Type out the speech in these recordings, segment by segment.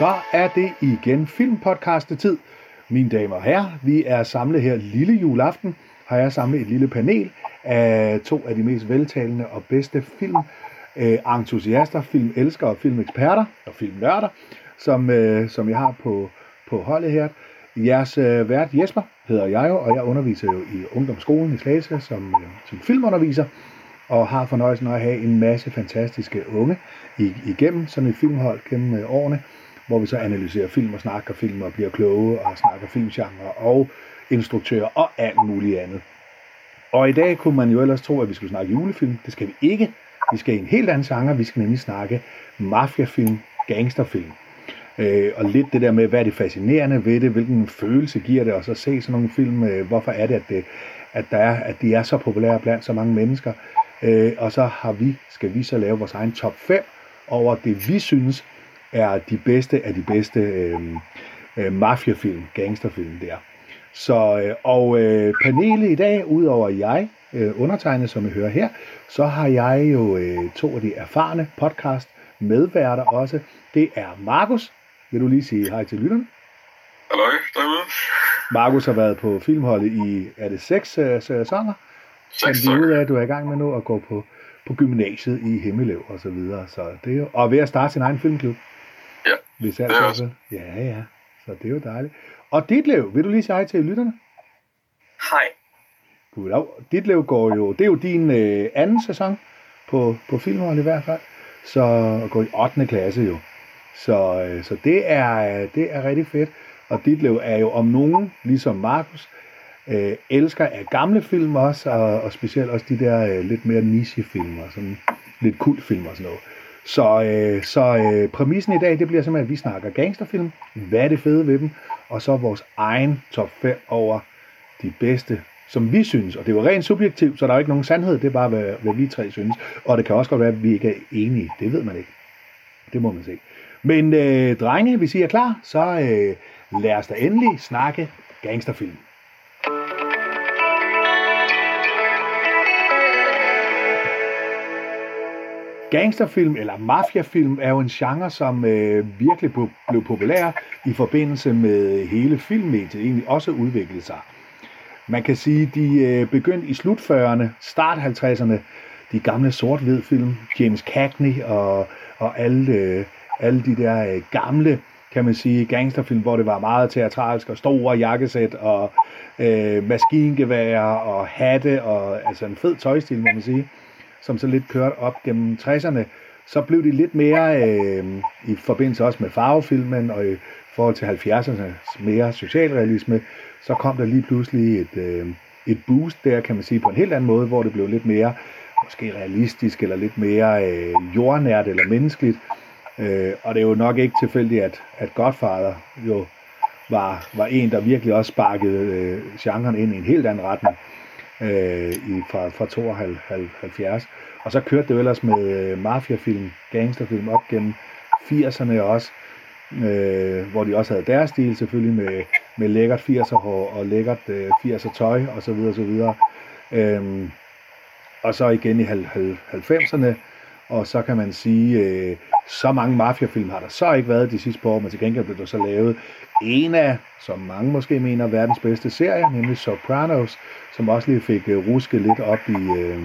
så er det igen filmpodcastetid. Mine damer og herrer, vi er samlet her lille juleaften. Har jeg samlet et lille panel af to af de mest veltalende og bedste film øh, entusiaster, filmelskere, filmeksperter og filmnørder, som, øh, som jeg har på, på holdet her. Jeres øh, vært Jesper hedder jeg jo, og jeg underviser jo i ungdomsskolen i Slagelse som, øh, som filmunderviser, og har fornøjelsen af at have en masse fantastiske unge igennem sådan et filmhold gennem øh, årene, hvor vi så analyserer film og snakker film og bliver kloge og snakker filmgenre og instruktører og alt muligt andet. Og i dag kunne man jo ellers tro, at vi skulle snakke julefilm. Det skal vi ikke. Vi skal i en helt anden genre. Vi skal nemlig snakke mafiafilm, gangsterfilm. Øh, og lidt det der med, hvad er det fascinerende ved det, hvilken følelse giver det, og så se sådan nogle film, øh, hvorfor er det, at, det, at, der er, at de er så populære blandt så mange mennesker. Øh, og så har vi, skal vi så lave vores egen top 5 over det, vi synes er de bedste af de bedste øh, øh, mafiafilm, gangsterfilm der. Så, øh, og øh, panelet i dag, udover jeg, øh, undertegnet, som I hører her, så har jeg jo øh, to af de erfarne podcast medværter også. Det er Markus. Vil du lige sige hej til lytterne? Hallo, derude. Markus har været på filmholdet i, er det seks øh, sæsoner? Seks vi ud af, at du er i gang med nu at gå på, på gymnasiet i Himmeløv og så videre. Så det er jo, og ved at starte sin egen filmklub. Hvis alt det er også. så. Ja, ja. Så det er jo dejligt. Og Ditlev, vil du lige sige hej til lytterne? Hej. Goddag. Ditlev går jo, det er jo din øh, anden sæson på, på filmholdet i hvert fald. Så og går i 8. klasse jo. Så, øh, så det, er, det er rigtig fedt. Og Ditlev er jo om nogen, ligesom Markus, øh, elsker af gamle film også, og, og specielt også de der øh, lidt mere nichefilmer, sådan lidt kultfilm og sådan noget. Så, øh, så øh, præmissen i dag, det bliver simpelthen, at vi snakker gangsterfilm, hvad er det fede ved dem, og så vores egen top 5 over de bedste, som vi synes. Og det var rent subjektivt, så der er jo ikke nogen sandhed, det er bare, hvad, hvad vi tre synes. Og det kan også godt være, at vi ikke er enige, det ved man ikke. Det må man se. Men øh, drenge, hvis I er klar, så øh, lad os da endelig snakke gangsterfilm. Gangsterfilm eller mafiafilm er jo en genre, som øh, virkelig po- blev populær i forbindelse med hele filmmediet, egentlig også udviklede sig. Man kan sige, de øh, begyndte i slut 40'erne, start 50'erne, de gamle sort-hvid film, James Cagney og, og alle, øh, alle de der øh, gamle, kan man sige, gangsterfilm, hvor det var meget teatralsk og store jakkesæt og øh, maskingeværer og hatte og altså en fed tøjstil, må man sige som så lidt kørte op gennem 60'erne, så blev de lidt mere øh, i forbindelse også med farvefilmen og i forhold til 70'ernes mere socialrealisme, så kom der lige pludselig et, øh, et boost der, kan man sige, på en helt anden måde, hvor det blev lidt mere måske realistisk eller lidt mere øh, jordnært eller menneskeligt. Øh, og det er jo nok ikke tilfældigt, at, at Godfather jo var, var en, der virkelig også sparkede øh, genren ind i en helt anden retning øh, i, fra, fra 72. Og så kørte det jo ellers med øh, mafiafilm, gangsterfilm op gennem 80'erne også, øh, hvor de også havde deres stil selvfølgelig med, med lækkert 80'er hår og lækkert øh, 80'er tøj og så videre, så videre. Øhm, og så igen i 90'erne, og så kan man sige, øh, så mange mafiafilm har der så ikke været de sidste par år, men til gengæld blev der så lavet en af, som mange måske mener, verdens bedste serie, nemlig Sopranos, som også lige fik øh, rusket lidt op i, øh,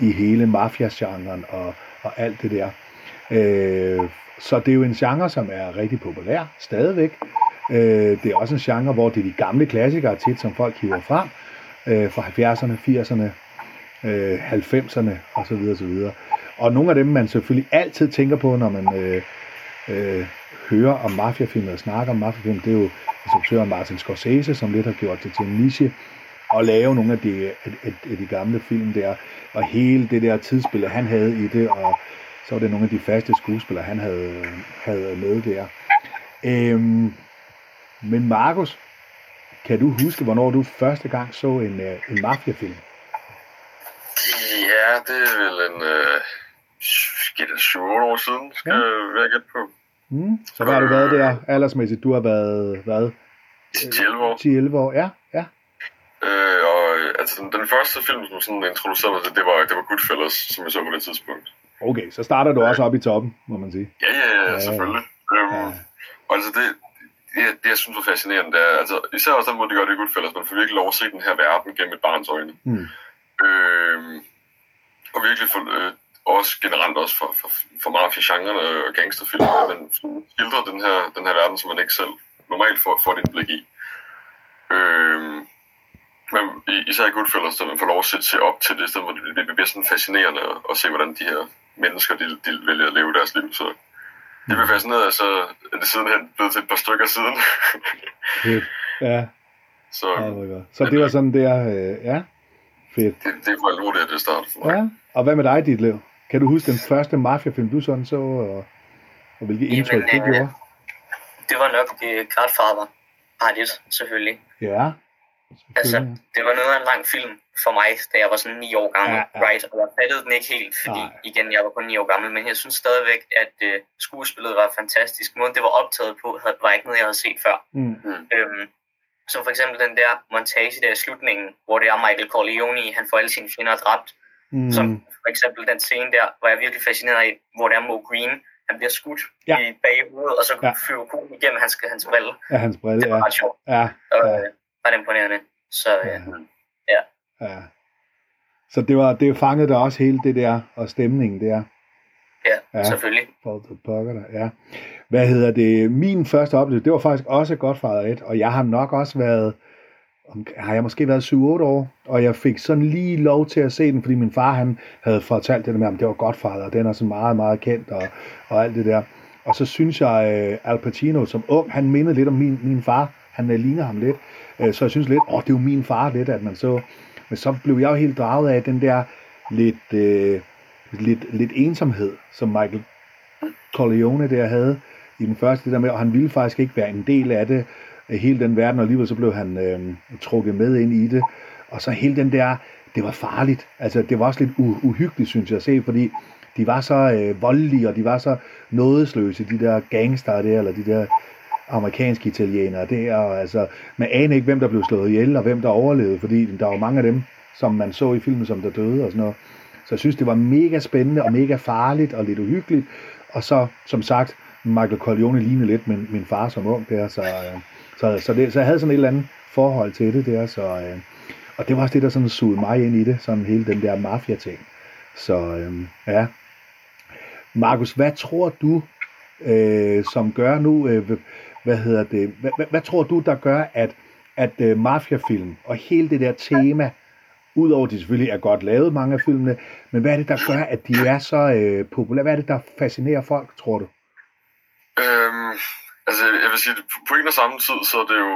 i hele mafiagenren og, og alt det der. Øh, så det er jo en genre, som er rigtig populær stadigvæk. Øh, det er også en genre, hvor det er de gamle klassikere tit, som folk hiver frem øh, fra 70'erne, 80'erne, øh, 90'erne osv. osv. Og nogle af dem, man selvfølgelig altid tænker på, når man øh, øh, hører om mafiafilm og snakker om mafiafilm, det er jo instruktøren Martin Scorsese, som lidt har gjort det til en niche, og lave nogle af de, af, af de gamle film der, og hele det der tidsspil, han havde i det, og så var det nogle af de faste skuespillere, han havde, havde med der. Øhm, men Markus, kan du huske, hvornår du første gang så en, øh, en mafiafilm? Ja, det er vel en... Øh, det 7 år siden, skal Ja. ja. jeg være gætte på. Mm. Så hvad har du været der aldersmæssigt? Du har været, hvad? 10-11 år. 10-11 år, ja, ja. Øh, og øh, altså, den, første film, som sådan introducerede mig til, det var, det var Goodfellas, som jeg så på det tidspunkt. Okay, så starter du også op i toppen, må man sige. Ja, ja, ja, Ja. selvfølgelig. Øhm, Ja. Og altså det, det, det, jeg synes er fascinerende, det er, altså, især også den måde, de gør det i Goodfellas, man får virkelig lov at se den her verden gennem et barns øjne. Mm. Øh, og virkelig for, øh, også generelt også for, for, for mafia-genrerne og gangsterfilm, at man skildrer den her, den her verden, som man ikke selv normalt får, får et indblik i. Øh, men især i Goodfellas, så man får lov at se, se op til det, så det, det bliver sådan fascinerende at, se, hvordan de her mennesker, de, de vælger at leve deres liv. Så det bliver fascineret, så er det sidenhen blevet til et par stykker siden. Ja. så Ja, var. Så det var sådan der, øh, ja, fedt. det, det for alvorligt, at det starter for mig. Ja. Og hvad med dig, dit liv? Kan du huske den første mafiafilm, du sådan så, og, og hvilket indtryk det øh, gjorde? Det var nok uh, Godfather. Part 1, selvfølgelig. Ja. Altså, det var noget af en lang film for mig, da jeg var sådan 9 år gammel, Ja, ja, ja. ja. right? Og jeg fattede den ikke helt, fordi Nej. igen, jeg var kun 9 år gammel, men jeg synes stadigvæk, at uh, skuespillet var fantastisk. Måden, det var optaget på, havde- var ikke noget, jeg havde set før. Mm. Øhm, som for eksempel den der montage der i slutningen, hvor det er Michael Corleone, han får alle sine fjender dræbt. Mm. Som for eksempel den scene der, hvor jeg er virkelig fascineret af, hvor det er Mo Green, han bliver skudt Ja. i baghovedet, og så Ja. flyver kuglen igennem hans, hans brille. Ja, hans brille, Det var ja. ret sjovt, Ja, og ja, ja. ret imponerende. Så ja. ja. Ja. ja. Så det var, det fangede der også hele det der, og stemningen der. ja, Ja. selvfølgelig. Pokker der, ja. Hvad hedder det? Min første oplevelse, det var faktisk også Godfather 1, og jeg har nok også været, har jeg måske været 7-8 år, og jeg fik sådan lige lov til at se den, fordi min far han havde fortalt det der med, om det var godt far, og den er så meget, meget kendt, og, og alt det der. Og så synes jeg, øh, Al Pacino som ung, han mindede lidt om min, min far, han øh, ligner ham lidt, øh, så jeg synes lidt, åh, det er jo min far lidt, at man så, men så blev jeg jo helt draget af den der lidt, øh, lidt, lidt ensomhed, som Michael Corleone der havde i den første, det der med, og han ville faktisk ikke være en del af det, af hele den verden, og alligevel så blev han øh, trukket med ind i det. Og så hele den der, det var farligt. Altså, det var også lidt uhyggeligt, synes jeg, at se, fordi de var så øh, voldelige, og de var så nådesløse, de der gangster der, eller de der amerikanske italienere der, og altså, man aner ikke, hvem der blev slået ihjel, og hvem der overlevede, fordi der var mange af dem, som man så i filmen, som der døde og sådan noget. Så jeg synes, det var mega spændende og mega farligt og lidt uhyggeligt. Og så, som sagt, Michael Corleone lignede lidt min, min far som ung der, så, øh, så, så, det, så jeg havde sådan et eller andet forhold til det der, så, øh, og det var også det, der sådan sugede mig ind i det, sådan hele den der mafia-ting. Så øh, ja. Markus, hvad tror du, øh, som gør nu, øh, hvad hedder det, hvad, hvad, hvad tror du, der gør, at, at øh, mafiafilm og hele det der tema, Udover at de selvfølgelig er godt lavet, mange af filmene, men hvad er det, der gør, at de er så øh, populære? Hvad er det, der fascinerer folk, tror du? Øhm, altså, jeg vil sige, på, en og samme tid, så er det jo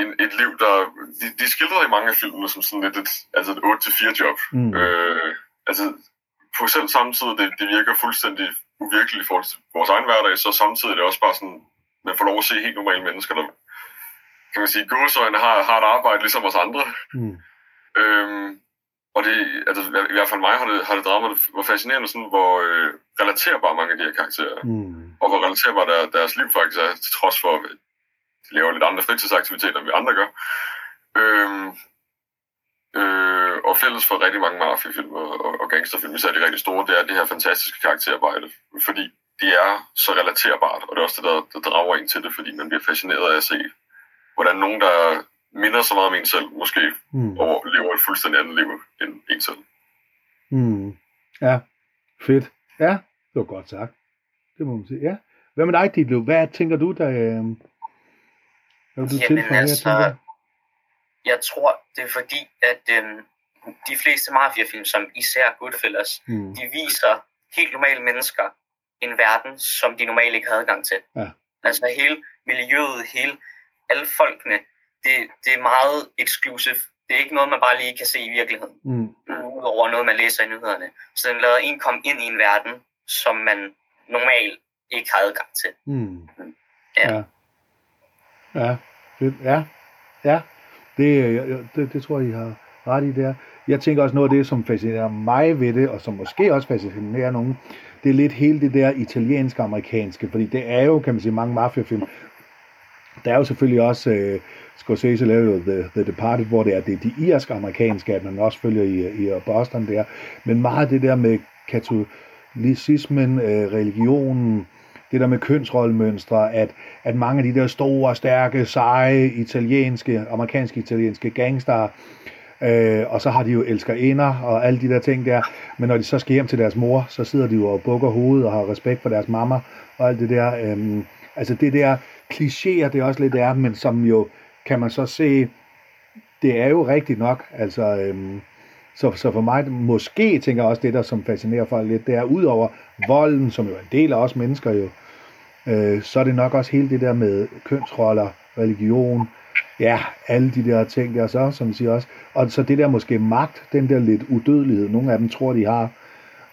en, et liv, der... De, de skildrer i mange af filmene som sådan lidt et, altså et 8-4 job. Mm. Øh, altså, på selv samme tid, det, det virker fuldstændig uvirkeligt i forhold til vores egen hverdag, så samtidig er det også bare sådan, man får lov at se helt normale mennesker, der kan man sige, gåsøjne har, har et arbejde ligesom os andre. Mm. Øhm, og det, altså, i hvert fald mig har det, har det draget mig, hvor fascinerende sådan, hvor øh, relaterbare mange af de her karakterer er Mm. Og hvor relaterbart der, deres liv faktisk er, til trods for, at de laver lidt andre fritidsaktiviteter, end vi andre gør. Øhm, øh, og fælles for rigtig mange mafiafilm og, og, og gangsterfilm, især de rigtig store, det er det her fantastiske karakterarbejde, fordi de er så relaterbart, og det er også det, der, der drager en til det, fordi man bliver fascineret af at se, hvordan nogen, der minder så meget om en selv, måske Mm. over, lever et fuldstændig andet liv end en selv. Mm. Ja, fedt. Ja, det var godt sagt. Det må man sige. Ja. Hvad med dig, Ditlev? Hvad tænker du, der... Øh... Hvad vil du Jamen, tilføje altså, tænker? Jeg tror, det er fordi, at øhm, de fleste mafiafilm, som især Goodfellas, Mm. de viser helt normale mennesker en verden, som de normalt ikke har adgang til. Ja. Altså hele miljøet, hele alle folkene, det, det er meget exclusive. Det er ikke noget, man bare lige kan se i virkeligheden, Mm. udover noget, man læser i nyhederne. Så den lader en komme ind i en verden, som man normalt ikke har adgang til. Mm. Ja. Ja. Ja, fedt. Ja, ja. Det, det, det tror jeg, I har ret i der. Jeg tænker også noget af det, som fascinerer mig ved det, og som måske også fascinerer nogen, det er lidt hele det der italienske amerikanske, fordi det er jo, kan man sige, mange mafiafilm. Der er jo selvfølgelig også, øh, Scorsese lavede The, The Departed, hvor det er, det er de irske amerikanske, at man også følger i, i Boston der. Men meget det der med katolicismen, øh, religionen, det der med kønsrollemønstre, at, at mange af de der store, stærke, seje, italienske, amerikanske italienske gangster, øh, og så har de jo elskerinder og alle de der ting der, men når de så skal hjem til deres mor, så sidder de jo og bukker hovedet og har respekt for deres mamma og alt det der. Øh, altså det der klichéer, det også lidt er, men som jo, kan man så se, det er jo rigtigt nok, altså... Øh, så, så for mig, måske tænker jeg også det, der som fascinerer folk lidt, det er ud over volden, som jo er en del af os mennesker jo, øh, så er det nok også hele det der med kønsroller, religion, ja, alle de der ting der så, som siger også. Og så det der måske magt, den der lidt udødelighed, nogle af dem tror, de har.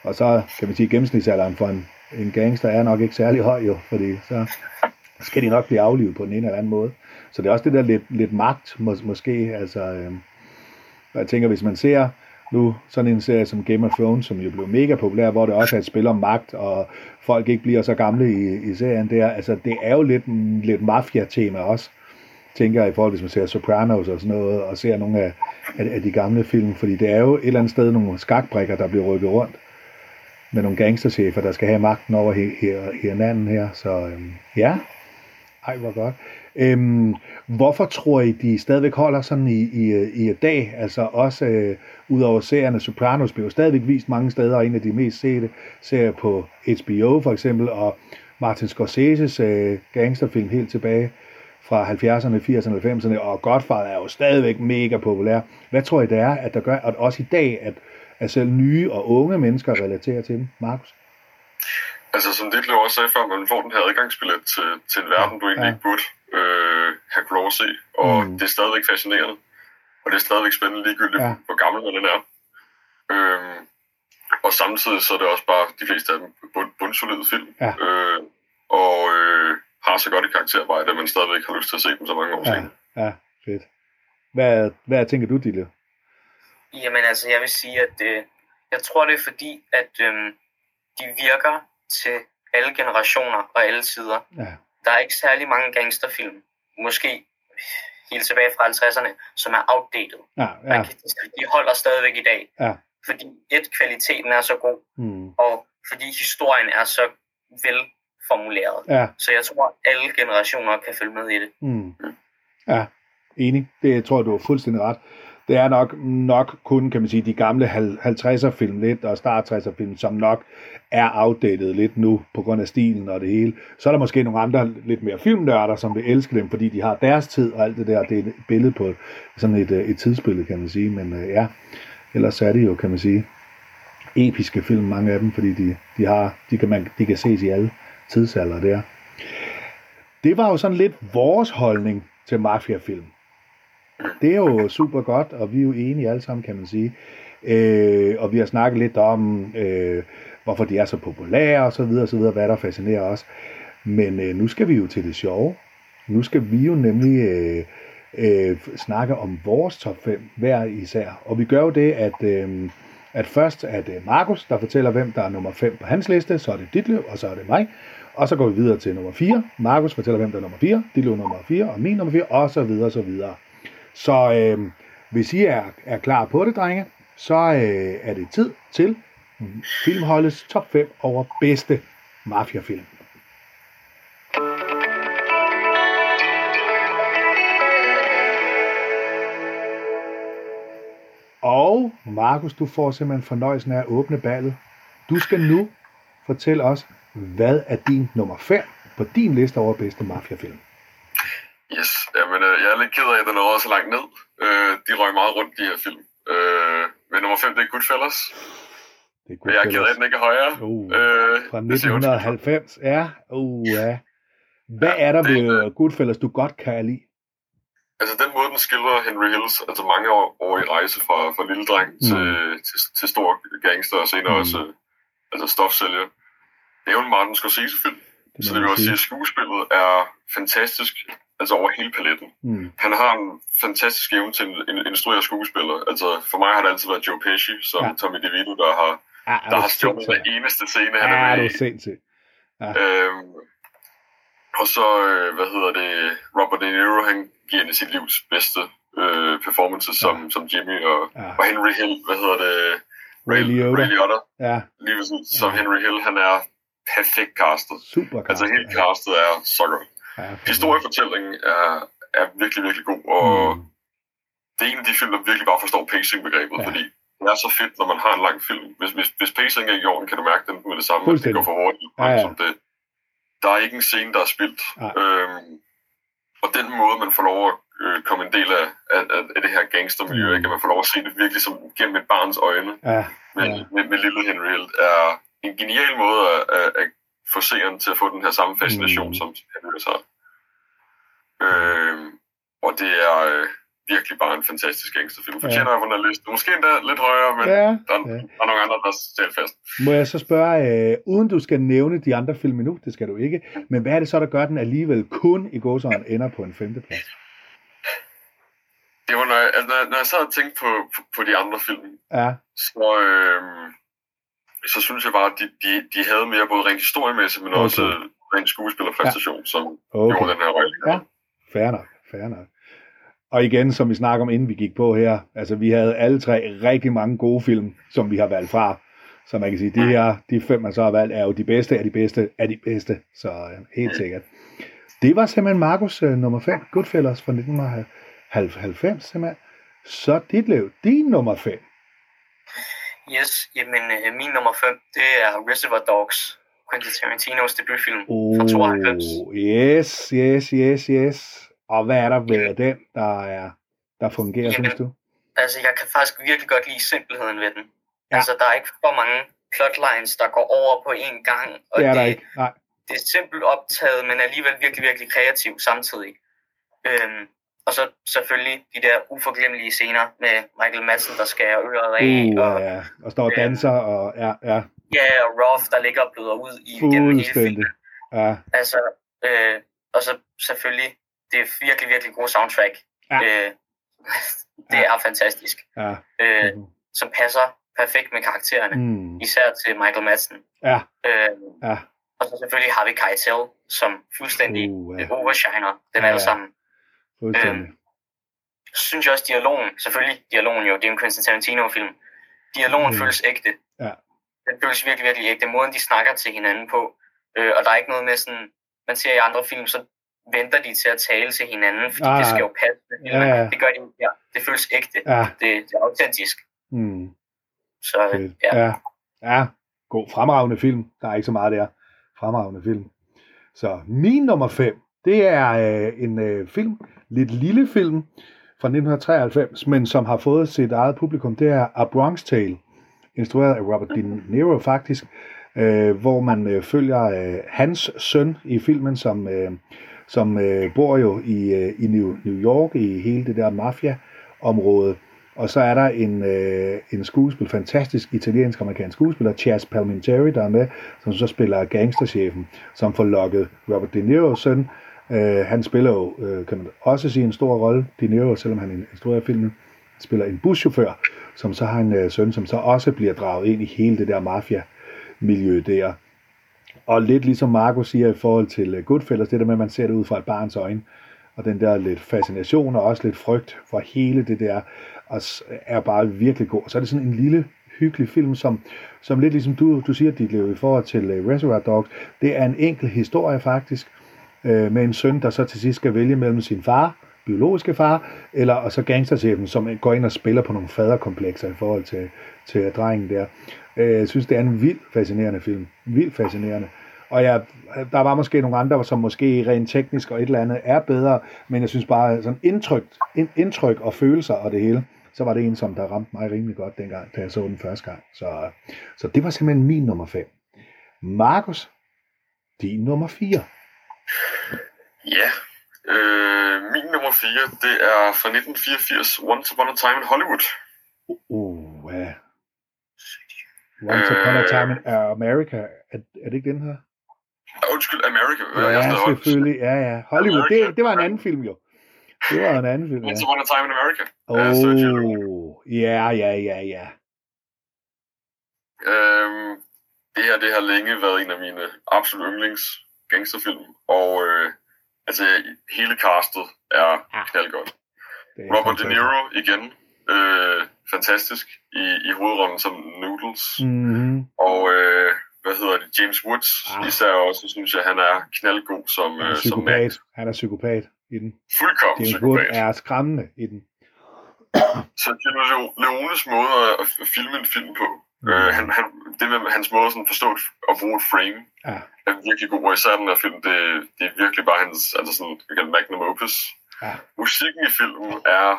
Og så kan man sige, gennemsnitsalderen for en, en gangster er nok ikke særlig høj jo, fordi så skal de nok blive aflivet på den ene eller anden måde. Så det er også det der lidt, lidt magt, mås- måske. Altså, øh, jeg tænker, hvis man ser nu sådan en serie som Game of Thrones, som jo blev mega populær, hvor det også er et spil om magt, og folk ikke bliver så gamle i, i serien der. Altså, det er jo lidt, lidt mafia-tema også, tænker jeg, i forhold til, hvis man ser Sopranos og sådan noget, og ser nogle af, af, af de gamle film, fordi det er jo et eller andet sted nogle skakbrikker, der bliver rykket rundt med nogle gangsterchefer, der skal have magten over hinanden her. Så øhm, ja, ej, hvor godt. Øhm, hvorfor tror I, de stadigvæk holder sådan i, i, i dag? Altså også øh, ud over serierne, Sopranos bliver stadigvæk vist mange steder, og en af de mest sete serier på HBO for eksempel, og Martin Scorseses øh, gangsterfilm helt tilbage fra 70'erne, 80'erne, 90'erne, og Godfather er jo stadigvæk mega populær. Hvad tror I det er, at der gør, at også i dag, at, at selv nye og unge mennesker relaterer til dem? Markus? Altså som dit også sagde før, man får den her adgangsbillet til, til en verden, du egentlig ja. ikke burde øh, have lov at se. Og mm. det er stadigvæk fascinerende. Og det er stadigvæk spændende ligegyldigt, ja. hvor gammel man er. Øhm, og samtidig så er det også bare de fleste af dem bund, bundsolide film. Ja. Øh, og øh, har så godt et karakterarbejde, at man stadigvæk har lyst til at se dem så mange år ja. siden. Ja, fedt. Hvad, hvad tænker du, Dille? Jamen altså, jeg vil sige, at øh, jeg tror, det er fordi, at øh, de virker til alle generationer og alle tider. Ja. Der er ikke særlig mange gangsterfilm, måske helt tilbage fra 50'erne, som er outdated. Ja, ja. De holder stadigvæk i dag. Ja. Fordi et, kvaliteten er så god, mm. og fordi historien er så velformuleret. Ja. Så jeg tror, alle generationer kan følge med i det. Mm. Ja, enig. Det tror jeg, du har fuldstændig ret det er nok, nok kun, kan man sige, de gamle 50'er film lidt, og start 60'er film, som nok er outdated lidt nu, på grund af stilen og det hele. Så er der måske nogle andre lidt mere filmnørder, som vil elske dem, fordi de har deres tid og alt det der. Det er et billede på sådan et, øh, et tidsbillede, kan man sige. Men øh, ja, ellers er det jo, kan man sige, episke film, mange af dem, fordi de, de, har, de, kan, man, de kan ses i alle tidsalder der. Det var jo sådan lidt vores holdning til mafiafilm. Det er jo super godt, og vi er jo enige alle sammen, kan man sige. Øh, og vi har snakket lidt om, øh, hvorfor de er så populære og så videre, og så videre, hvad der fascinerer os. Men øh, nu skal vi jo til det sjove. Nu skal vi jo nemlig øh, øh, snakke om vores top 5 hver især. Og vi gør jo det, at, øh, at først er det Markus, der fortæller, hvem der er nummer 5 på hans liste, så er det Ditlev, og så er det mig. Og så går vi videre til nummer 4. Markus fortæller, hvem der er nummer 4, Ditlev nummer 4, og min nummer 4, og så videre, og så videre. Så øh, hvis I er, er klar på det, drenge, så øh, er det tid til Filmholdets top 5 over bedste mafiafilm. Og Markus, du får simpelthen fornøjelsen af at åbne ballet. Du skal nu fortælle os, hvad er din nummer 5 på din liste over bedste mafiafilm? Yes, jamen øh, jeg er lidt ked af, at den er så langt ned. Øh, de røg meget rundt, de her film. Øh, men nummer 5, det er Goodfellas. Det er Goodfellas. Jeg er ked af, at den ikke er højere. Uh, øh, fra 1990, ja. Uh, ja. Hvad er der ved det, Goodfellas, du godt kan lide? Altså den måde, den skildrer Henry Hills, altså mange år, år i rejse fra, fra lille dreng mm. til, til, til stor gangster og senere mm. også altså stofsælger. Det er jo en Martin Scorsese-film, så det vil også sige, at skuespillet er fantastisk altså over hele paletten. Mm. Han har en fantastisk evne til en, en instruere skuespiller. Altså for mig har det altid været Joe Pesci, som ja. Tommy DeVito, der har, ja, der har stjålet hver eneste scene, han ja, er med i. Ja. Øhm, og så, øh, hvad hedder det, Robert De Niro, han giver en af sit livs bedste øh, performance ja. som, som Jimmy, og, ja. og Henry Hill, hvad hedder det, Ray Liotta. Ray Liotta. Ja. Lige som ja. Henry Hill, han er perfekt castet. Super castet. Altså hele castet er så godt. Ja, Historiefortællingen er, er virkelig, virkelig god, og mm. det er en af de film, der virkelig bare forstår pacing-begrebet, ja. fordi det er så fedt, når man har en lang film. Hvis, hvis, hvis pacing er i orden, kan du mærke den med det samme, at det går for hurtigt. Ja, ja. det, der er ikke en scene, der er spildt. Ja. Øhm, og den måde, man får lov at øh, komme en del af, af, af det her gangstermiljø, mm. ikke? at man får lov at se det virkelig som gennem et barns øjne ja. Med, ja. med, med lille Henry Hill, er en genial måde at, at, at få seeren til at få den her samme fascination, mm. som Hill har. Øh, og det er øh, virkelig bare en fantastisk gangsterfilm. Fortjener ja. her liste. Måske endda lidt højere, men ja. Der, ja. der er nogle andre, der er fast. Må jeg så spørge, øh, uden du skal nævne de andre film nu, det skal du ikke, men hvad er det så, der gør, den alligevel kun i gåsøjne ender på en femteplads? Det var, når jeg, altså, når, når jeg sad og tænkte på, på, på de andre film, ja. så, øh, så synes jeg bare, at de, de, de havde mere både rent historiemæssigt, men okay. også rent skuespillerpræstation, ja. som okay. gjorde den her rolle. Ja, fair nok, fair nok. Og igen, som vi snakker om, inden vi gik på her, altså vi havde alle tre rigtig mange gode film, som vi har valgt fra. Så man kan sige, de her, de fem, man så har valgt, er jo de bedste af de bedste af de bedste. Så uh, helt sikkert. Det var simpelthen Markus uh, nummer 5, Goodfellas fra 1990 simpelthen. Så det blev din nummer 5. Yes, jamen uh, min nummer 5, det er Reservoir Dogs, Quentin Tarantinos debutfilm oh, fra 92. Yes, yes, yes, yes. Og hvad er der ved den, der, er, der fungerer, Jamen, synes du? Altså, jeg kan faktisk virkelig godt lide simpelheden ved den. Ja. Altså, der er ikke for mange plotlines, der går over på én gang. Og det er det, der ikke. Nej. Det er simpelt optaget, men alligevel virkelig, virkelig kreativ samtidig. Øhm, og så selvfølgelig de der uforglemmelige scener med Michael Madsen, der skærer øret af. Uh, og, ja, og står og øhm, danser. Og, ja, ja. ja, og Roth, der ligger og bløder ud i gennem hele filmen. Ja. Altså, øh, og så selvfølgelig det er virkelig, virkelig god soundtrack. Ja. Øh, det ja. er fantastisk. Ja. Øh, mm. Som passer perfekt med karaktererne. Mm. Især til Michael Madsen. Ja. Øh, ja. Og så selvfølgelig har vi Keitel, som fuldstændig uh, ja. overshiner dem ja, alle sammen. Fuldstændig. Øh, så synes jeg også, dialogen, selvfølgelig dialogen jo, det er en Quentin Tarantino-film. Dialogen mm. føles ægte. Ja. Den føles virkelig, virkelig ægte. Måden, de snakker til hinanden på. Øh, og der er ikke noget med sådan, man ser i andre film, så venter de til at tale til hinanden, fordi ah, det skal jo passe. Ja, ja. Det gør de ja, Det føles ægte. Ja. Det, det er autentisk. Mm. Så ja. ja. Ja, god. Fremragende film. Der er ikke så meget der. Fremragende film. Så min nummer 5, det er øh, en øh, film, lidt lille film fra 1993, men som har fået sit eget publikum. Det er A Bronx Tale, instrueret af Robert De Niro faktisk, øh, hvor man øh, følger øh, hans søn i filmen, som øh, som øh, bor jo i, øh, i New, New York, i hele det der mafia-område. Og så er der en, øh, en skuespiller, fantastisk italiensk-amerikansk skuespiller, Chas Palminteri, der er med, som så spiller gangsterchefen, som får lokket Robert De Niro's søn. Øh, han spiller jo, øh, kan man også sige, en stor rolle, De Niro, selvom han instruerer filmen, spiller en buschauffør, som så har en øh, søn, som så også bliver draget ind i hele det der mafia-miljø der. Og lidt ligesom Marco siger i forhold til øh, Goodfellas, det der med, at man ser det ud fra et barns øjne, og den der lidt fascination og også lidt frygt for hele det der, og er bare virkelig god. Og så er det sådan en lille, hyggelig film, som, som lidt ligesom du, du siger, dit liv i forhold til uh, Reservoir Dogs, det er en enkel historie faktisk, øh, med en søn, der så til sidst skal vælge mellem sin far, biologiske far, eller og så gangsterchefen, som går ind og spiller på nogle faderkomplekser i forhold til, til drengen der. Øh, jeg synes, det er en vild fascinerende film. Vildt fascinerende. Og ja, der var måske nogle andre, som måske rent teknisk og et eller andet er bedre, men jeg synes bare, sådan indtryk, indtryk og følelser og det hele, så var det en, som der ramte mig rimelig godt dengang, da jeg så den første gang. Så, så det var simpelthen min nummer 5. Markus, din nummer 4. Ja, øh, min nummer 4, det er fra 1984, Once Upon a Time in Hollywood. Uh, ja. Once Upon a øh, Time in America, er, er det ikke den her? Undskyld, America. Ja, ja selvfølgelig. Ja, ja. Hollywood, det, det var en anden film jo. Det var en anden film, ja. Once Upon a Time in America. Oh, ja, ja, ja, ja. Øhm, det her, det har længe været en af mine absolut yndlings gangsterfilm, og øh, altså hele castet er ja. knaldgodt. Robert De Niro igen, øh, fantastisk i, i hovedrollen som Noodles. Mm-hmm. Og øh, hvad hedder det, James Woods, ah. især også, synes jeg, han er knaldgod som, han er psykopat. som Han er psykopat i den. Fuldkommen James psykopat. Wood er skræmmende i den. Så Gino Leones måde at filme en film på, mm. øh, han, han, det med hans måde sådan forstå at bruge et frame, ja. er virkelig god. Og især den her film, det, det er virkelig bare hans, altså sådan, kan magnum opus. Ja. Musikken i filmen er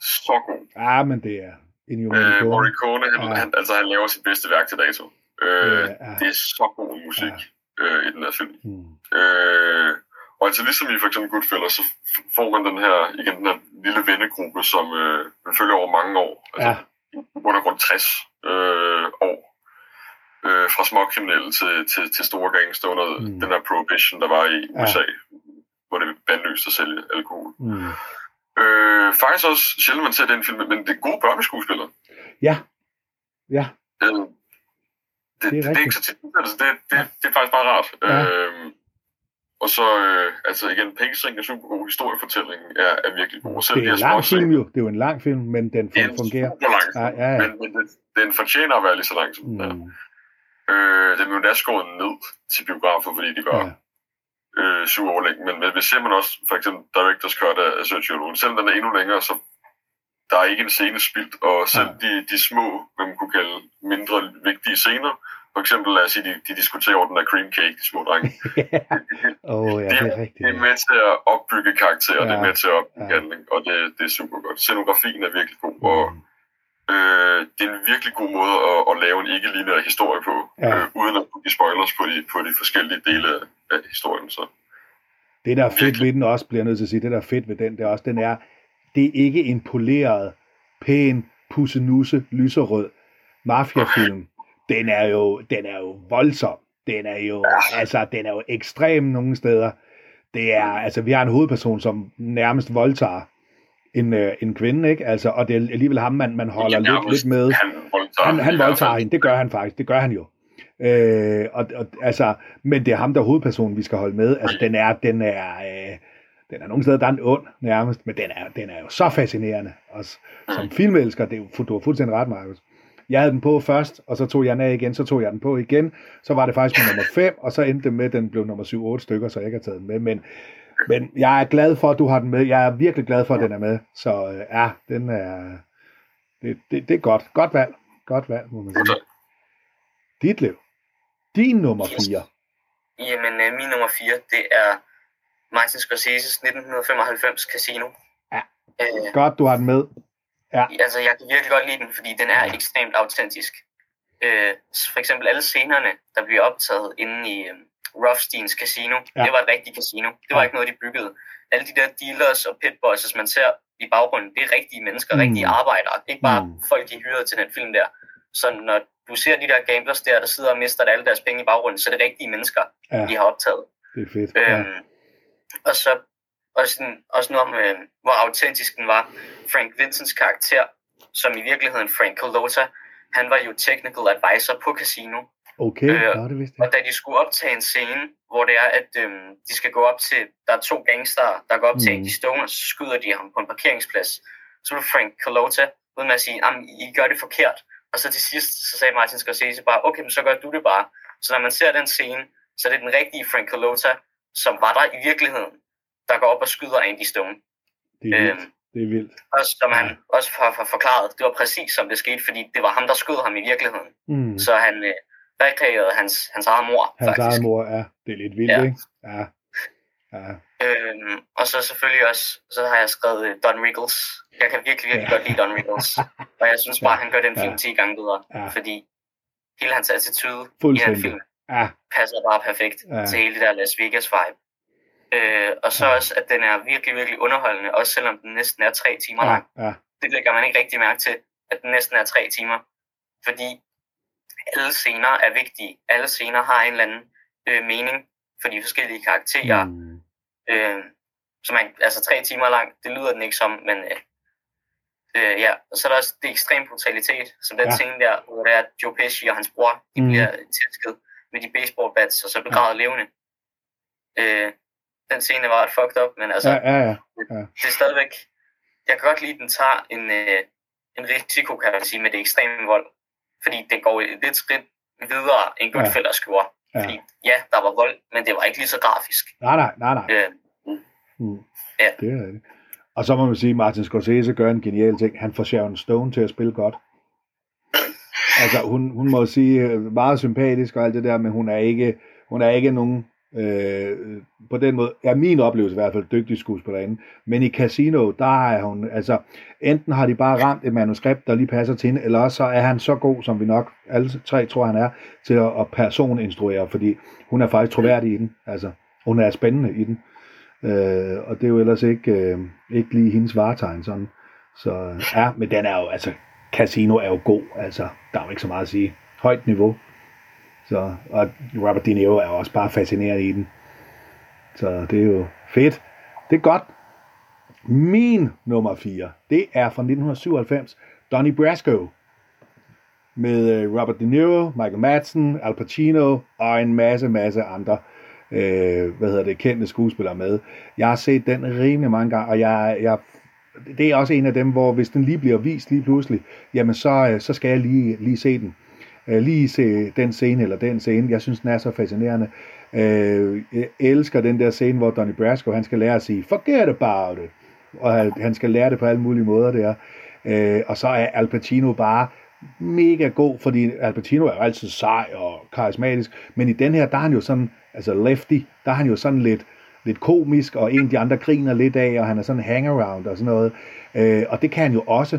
så god. Ja, men det er Ennio Morricone. Øh, Morricone, han, ja. han, altså han laver sit bedste værk til dato. Øh, ja, ja. Det er så god musik ja. øh, i den her film. Mm. Øh, og altså ligesom i for eksempel Goodfellas, så får man den her, igen den her lille vennegruppe, som øh, man følger over mange år. Altså, ja. Under grund 60 øh, år. Øh, fra små kriminelle til, til, til store gangster under mm. den her prohibition, der var i USA, ja. hvor det er bandløst at sælge alkohol. Mm. Øh, faktisk også sjældent, man ser den film, men det er gode børneskuespillere. Ja. Ja. Øh, det, det, er det, det er ikke så tit. Altså, det, det, det er faktisk bare rart. Ja. Øh, og så, øh, altså igen, Pacing er super god, historiefortællingen er, er virkelig god. Selv det er en lang film jo, det er jo en lang film, men den fungerer. Det er lang film, ja, ja, ja. men, men den, den fortjener at være lige så lang som den er. Mm. Øh, den blev da skåret ned til biografer, fordi de var ja. øh, syv år længe. Men, men hvis ser man også for eksempel Directors Cut af Sergio Leone, selvom den er endnu længere, så der er ikke en scene spildt, og selv ja. de, de små, hvad man kunne kalde mindre vigtige scener, for eksempel, lad os sige, de, de diskuterer over den der cream cake, de små drenge. oh, ja, det, er rigtigt. Det er med til at opbygge karakterer, ja, det er med til at opbygge ja. handling, og det, det er super godt. Scenografien er virkelig god, og mm. øh, det er en virkelig god måde at, at lave en ikke-lineær historie på, ja. øh, uden at give spoilers på de, på de forskellige dele af, af historien. Så. Det, der er fedt virkelig. ved den også, bliver jeg nødt til at sige, det, der er fedt ved den, det er også, den er, det er ikke en poleret, pæn, pussenusse, lyserød mafiafilm den er jo, den er jo voldsom. Den er jo, altså, den er jo ekstrem nogle steder. Det er, altså, vi har en hovedperson, som nærmest voldtager en, øh, en kvinde, ikke? Altså, og det er alligevel ham, man, man holder lidt, lidt med. Han voldtager, han, han voldtager hende, det gør han faktisk, det gør han jo. Øh, og, og, altså, men det er ham, der er hovedpersonen, vi skal holde med. Altså, den er, den er, øh, den er nogle steder, der er en ond nærmest, men den er, den er jo så fascinerende. Også, som mm. filmelsker, det er du har fuldstændig ret, Markus. Jeg havde den på først, og så tog jeg den af igen, så tog jeg den på igen. Så var det faktisk nummer 5, og så endte det med, at den blev nummer 7-8 stykker, så jeg ikke har taget den med. Men, men jeg er glad for, at du har den med. Jeg er virkelig glad for, at den er med. Så øh, ja, den er... Det, det, det er godt. Godt valg. Godt valg, må man sige. Dit liv. Din nummer 4. Jamen, øh, min nummer 4, det er Martin Scorsese's 1995 Casino. Ja, øh, godt du har den med. Ja. Altså, jeg kan virkelig godt lide den, fordi den er ekstremt autentisk. Øh, for eksempel alle scenerne, der bliver optaget inde i øh, Rothsteins casino, ja. det var et rigtigt casino. Det var ja. ikke noget, de byggede. Alle de der dealers og pitboys, man ser i baggrunden, det er rigtige mennesker, mm. rigtige arbejdere. Ikke bare mm. folk, de hyrede til den film der. Så når du ser de der gamblers der, der sidder og mister alle deres penge i baggrunden, så er det rigtige mennesker, ja. de har optaget. Det er fedt. Øhm, ja. Og så også, sådan, også noget om, øh, hvor autentisk den var. Frank Vincents karakter, som i virkeligheden Frank Colota, han var jo technical advisor på casino. Okay, øh, ja, det vidste jeg. Og da de skulle optage en scene, hvor det er, at øh, de skal gå op til, der er to gangster, der går op til mm. en, de stoner, så skyder de ham på en parkeringsplads. Så var Frank Colota ved med at sige, at I gør det forkert. Og så til sidst, så sagde Martin Scorsese bare, okay, men så gør du det bare. Så når man ser den scene, så er det den rigtige Frank Colota, som var der i virkeligheden der går op og skyder Andy Stone. Det er vildt. Øhm, det er vildt. Også som han også har, har forklaret, det var præcis som det skete, fordi det var ham, der skød ham i virkeligheden. Mm. Så han øh, rekreerede hans, hans eget mor, Hans faktisk. eget mor, ja. Det er lidt vildt, ja. ikke? Ja. ja. Øhm, og så selvfølgelig også, så har jeg skrevet uh, Don Rickles. Jeg kan virkelig, virkelig ja. godt lide Don Rickles. og jeg synes bare, ja. han gør den film ja. 10 gange bedre. Ja. Fordi hele hans attitude i den film ja. passer bare perfekt ja. til hele det der Las Vegas vibe. Øh, og så ja. også, at den er virkelig, virkelig underholdende, også selvom den næsten er tre timer ja. lang. Ja. Det lægger man ikke rigtig mærke til, at den næsten er tre timer. Fordi alle scener er vigtige. Alle scener har en eller anden øh, mening for de forskellige karakterer. Mm. Øh, så man, altså tre timer lang, det lyder den ikke som, men øh, øh, ja. Og så er der også det ekstrem brutalitet, som den ja. scene der, hvor det er Joe Pesci og hans bror, de mm. bliver tæsket med de baseball bats, og så begravet ja. levende. Øh, den scene var et fucked up, men altså, ja, ja, ja. Ja. det er stadigvæk, jeg kan godt lide, at den tager en, øh, en risiko, kan man sige, med det ekstreme vold. Fordi det går et skridt videre, end Goodfellas ja. gjorde. Ja. Fordi, ja, der var vold, men det var ikke lige så grafisk. Nej, nej, nej, nej. Øh, mm. Ja. Det er det. Og så må man sige, at Martin Scorsese gør en genial ting. Han får Sharon Stone til at spille godt. Altså, hun, hun må sige øh, meget sympatisk og alt det der, men hun er ikke, hun er ikke nogen Øh, på den måde er min oplevelse i hvert fald dygtig skuespillerinde. Men i Casino, der er hun, altså, enten har de bare ramt et manuskript, der lige passer til hende, eller også så er han så god, som vi nok alle tre tror, han er, til at, at personinstruere, fordi hun er faktisk troværdig i den. Altså, hun er spændende i den. Øh, og det er jo ellers ikke, øh, ikke lige hendes varetegn sådan. Så ja, men den er jo, altså, Casino er jo god, altså, der er jo ikke så meget at sige. Højt niveau. Så, og Robert De Niro er også bare fascineret i den. Så det er jo fedt. Det er godt. Min nummer 4, det er fra 1997, Donnie Brasco. Med øh, Robert De Niro, Michael Madsen, Al Pacino og en masse, masse andre øh, hvad hedder det, kendte skuespillere med. Jeg har set den rimelig mange gange, og jeg, jeg, det er også en af dem, hvor hvis den lige bliver vist lige pludselig, jamen så, øh, så skal jeg lige, lige se den øh, lige se den scene eller den scene. Jeg synes, den er så fascinerende. Øh, jeg elsker den der scene, hvor Donnie Brasco, han skal lære at sige, forget about it. Og han skal lære det på alle mulige måder der. Øh, og så er Al Pacino bare mega god, fordi Al Pacino er jo altid sej og karismatisk, men i den her, der er han jo sådan, altså lefty, der er han jo sådan lidt, lidt komisk, og en af de andre griner lidt af, og han er sådan hangaround og sådan noget. Øh, og det kan han jo også.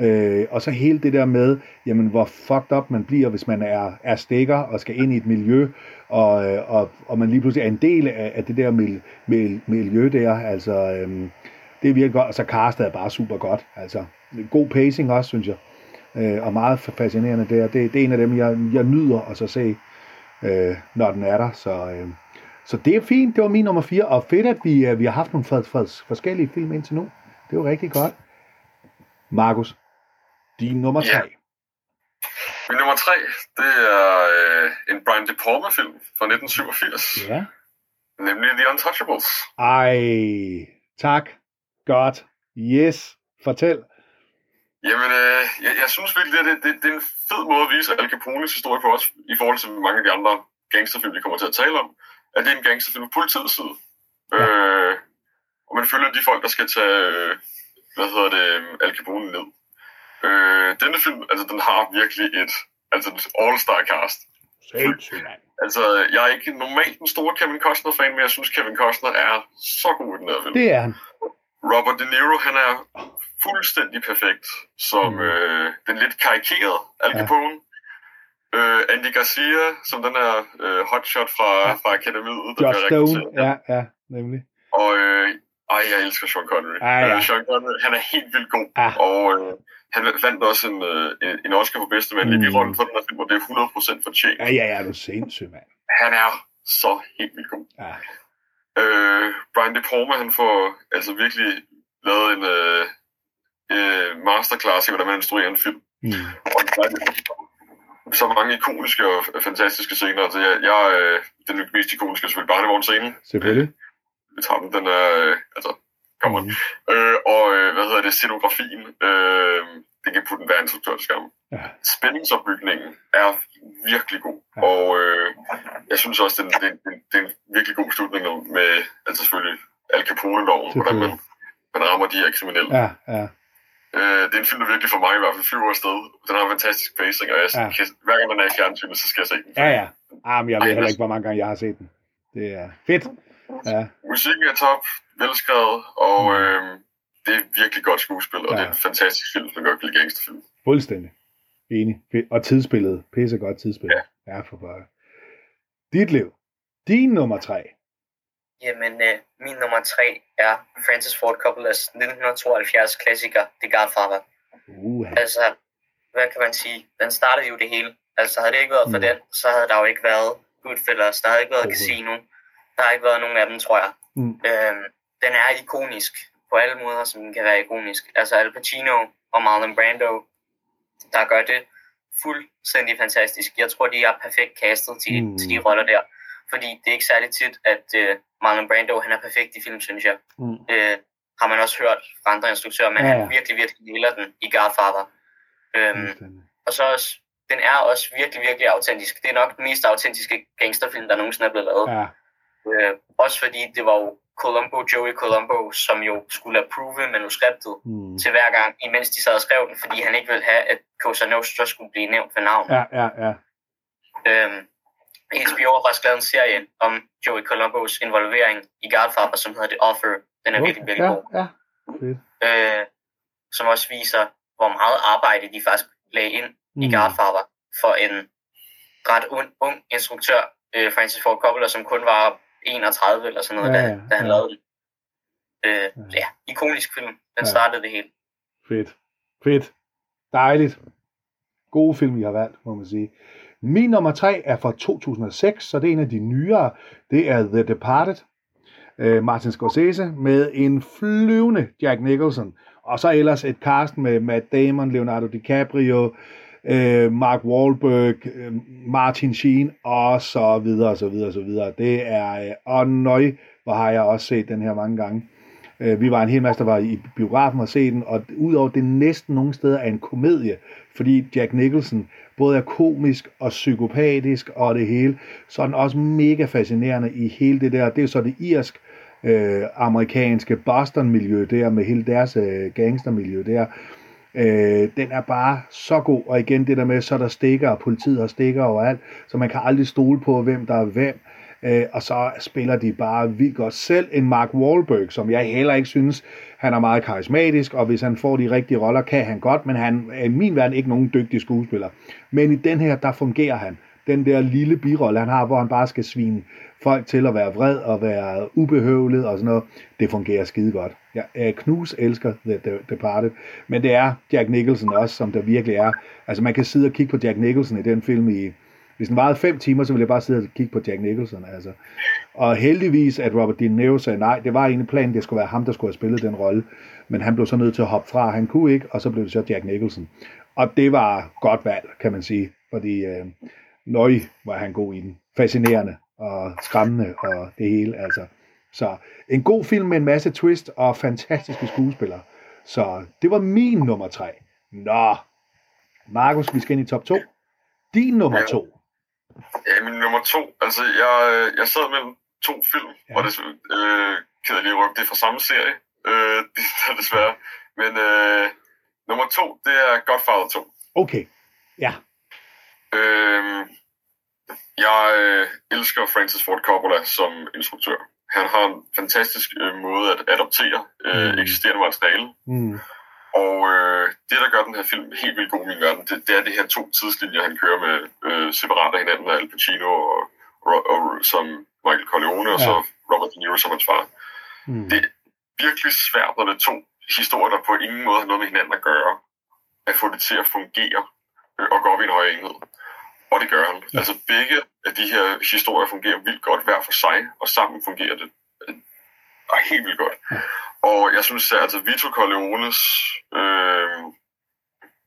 Øh, og så hele det der med, jamen hvor fucked up man bliver, hvis man er, er stikker og skal ind i et miljø, og, øh, og, og man lige pludselig er en del af, af det der mil, mil, miljø der. Altså, øh, det virker godt, og så Karsten er bare super godt. Altså, god pacing også, synes jeg. Øh, og meget fascinerende der. Det, det er en af dem, jeg, jeg nyder at så se, øh, når den er der. Så, øh, så det er fint. Det var min nummer 4. Og fedt, at vi, øh, vi har haft nogle forskellige film indtil nu. Det var rigtig godt. Markus, din nummer tre. Ja. Min nummer tre, det er øh, en Brian De Palma-film fra 1987. Ja. Nemlig The Untouchables. Ej, tak. Godt. Yes. Fortæl. Jamen, øh, jeg, jeg synes virkelig, at det, det, det er en fed måde at vise Al Capones historie på os, i forhold til mange af de andre gangsterfilm, vi kommer til at tale om, at det er en gangsterfilm på politiets side. Ja. Øh, og man følger de folk, der skal tage, øh, hvad hedder det, Al Capone ned. Øh, denne film, altså den har virkelig et, altså et all-star cast. Altså, jeg er ikke normalt en stor Kevin Costner-fan, men jeg synes, Kevin Costner er så god i den her film. Det er han. Robert De Niro, han er fuldstændig perfekt som mm. øh, den lidt karikerede Al Capone. Ja. Øh, Andy Garcia, som den her øh, hotshot fra, ja. fra Akademiet. Josh Stone, ja, ja, nemlig. Og øh, ej, jeg elsker Sean Connery. Ej, ja. øh, Sean Connery, han er helt vildt god. Ja. Og øh, han vandt også en, øh, en Oscar for bedste mand mm. i rollen for den her film, og det er 100% fortjent. Ja, ja, ja, du er sindssyg, mand. Han er så helt vildt god. Ja. Øh, Brian De Palma, han får altså virkelig lavet en øh, øh, masterclass i, hvordan man instruerer en film. Mm. Og så mange ikoniske og fantastiske scener. Altså, jeg, jeg, øh, den mest ikoniske er selvfølgelig barnevognscenen. Selvfølgelig. Vi tager den, den er, øh, altså, on. Mm. Øh, og øh, hvad hedder det, scenografien, øh, det kan putte en hver instruktør til skam. Ja. Spændingsopbygningen er virkelig god, ja. og øh, jeg synes også, det er, det, det, det er en virkelig god slutning med, altså selvfølgelig Al Capone-loven, hvordan man, man rammer de her kriminelle. Ja, ja. Øh, det er en film, der virkelig for mig i hvert fald flyver afsted. Den har en fantastisk pacing, og jeg, ja. kan, hver gang den er i fjernsynet, så skal jeg se den. Ja, ja. Ah, men jeg ved heller ikke, hvor mange gange jeg har set den. Det er fedt. Ja. Musikken er top, velskrevet, og mm. øh, det er virkelig godt skuespil, og ja. det er en fantastisk film, som godt kan lide gangsterfilm. Fuldstændig. Enig. Og tidsspillet. Pisse godt tidsspil. Ja. ja for bare. Dit liv. Din nummer tre. Jamen, øh, min nummer tre er Francis Ford Coppola's 1972 klassiker, The Godfather. Uh. Altså, hvad kan man sige? Den startede jo det hele. Altså, havde det ikke været for mm. den, så havde der jo ikke været Goodfellas, der havde ikke været uh. Casino, der har ikke været nogen af dem, tror jeg. Mm. Øhm, den er ikonisk på alle måder, som den kan være ikonisk. Altså Al Pacino og Marlon Brando, der gør det fuldstændig fantastisk. Jeg tror, de er perfekt castet til, mm. til de roller der. Fordi det er ikke særlig tit, at uh, Marlon Brando han er perfekt i film, synes jeg. Mm. Uh, har man også hørt fra andre instruktører, men ja, ja. han virkelig, virkelig deler den i Godfather. Um, og så også den er også virkelig, virkelig autentisk. Det er nok den mest autentiske gangsterfilm, der nogensinde er blevet lavet. Ja. Øh, også fordi det var jo Columbo, Joey Columbo, som jo skulle approve manuskriptet mm. til hver gang, imens de sad og skrev den, fordi han ikke ville have, at Cosa Nostra skulle blive nævnt ved navn. Ja, ja, ja. Øhm, HBO har faktisk lavet en serie om Joey Columbos involvering i Godfather, som hedder The Offer. Den er okay, virkelig, virkelig ja, god. Ja, fedt. Øh, som også viser, hvor meget arbejde de faktisk lagde ind mm. i Godfather for en ret ung, ung instruktør, øh, Francis Ford Coppola, som kun var 31 eller sådan noget, ja, da, da han ja. lavede den. Øh, ja. ja, ikonisk film. Den ja. startede det hele. Fedt. Fedt. Dejligt. Gode film, I har valgt, må man sige. Min nummer tre er fra 2006, så det er en af de nyere. Det er The Departed. Uh, Martin Scorsese med en flyvende Jack Nicholson. Og så ellers et cast med Matt Damon, Leonardo DiCaprio, øh, Mark Wahlberg, øh, Martin Sheen og så videre, så videre, så videre. Det er, øh, og nøj, hvor har jeg også set den her mange gange. Øh, vi var en hel masse, der var i biografen og se den, og udover det næsten nogle steder er en komedie, fordi Jack Nicholson både er komisk og psykopatisk og det hele, så er den også mega fascinerende i hele det der, det er så det irsk øh, amerikanske Boston-miljø der, med hele deres øh, gangstermiljø der. Øh, den er bare så god, og igen det der med, så der stikker, og politiet har stikker overalt, så man kan aldrig stole på, hvem der er hvem. Øh, og så spiller de bare vildt godt. Selv en Mark Wahlberg, som jeg heller ikke synes, han er meget karismatisk, og hvis han får de rigtige roller, kan han godt, men han er i min verden ikke nogen dygtig skuespiller. Men i den her, der fungerer han. Den der lille birolle, han har, hvor han bare skal svine folk til at være vred og være ubehøvlet og sådan noget, det fungerer skide godt. Jeg, øh, knus elsker The, The Departed, men det er Jack Nicholson også, som der virkelig er. Altså man kan sidde og kigge på Jack Nicholson i den film i, hvis den varede fem timer, så ville jeg bare sidde og kigge på Jack Nicholson. Altså. Og heldigvis, at Robert De Niro sagde nej, det var egentlig planen, det skulle være ham, der skulle have spillet den rolle. Men han blev så nødt til at hoppe fra, han kunne ikke, og så blev det så Jack Nicholson. Og det var godt valg, kan man sige, fordi øh, nøj var han god i den. Fascinerende og skræmmende og det hele, altså. Så en god film med en masse twist og fantastiske skuespillere. Så det var min nummer tre. Nå, Markus, vi skal ind i top 2. Din nummer 2. Ja, min nummer to. Altså, jeg, jeg sad mellem to film, ja. og det øh, kan jeg lige røbe, det er fra samme serie, øh, desværre. Men øh, nummer to, det er Godfather 2. Okay, ja. Øh, jeg øh, elsker Francis Ford Coppola som instruktør. Han har en fantastisk øh, måde at adoptere øh, mm. eksisterende materiale. Mm. Og øh, det, der gør den her film helt vildt god i min verden, det, det er det her to tidslinjer, han kører med øh, separat af hinanden, Al Pacino og, og, og som Michael Corleone, ja. og så Robert De Niro som hans far. Mm. Det er virkelig svært, når det er to historier, der på ingen måde har noget med hinanden at gøre, at få det til at fungere øh, og gå op i en højere enhed. Og det gør han. Ja. Altså begge af de her historier fungerer vildt godt hver for sig, og sammen fungerer det øh, helt vildt godt. Ja. Og jeg synes, at altså, Vito Corleones, øh,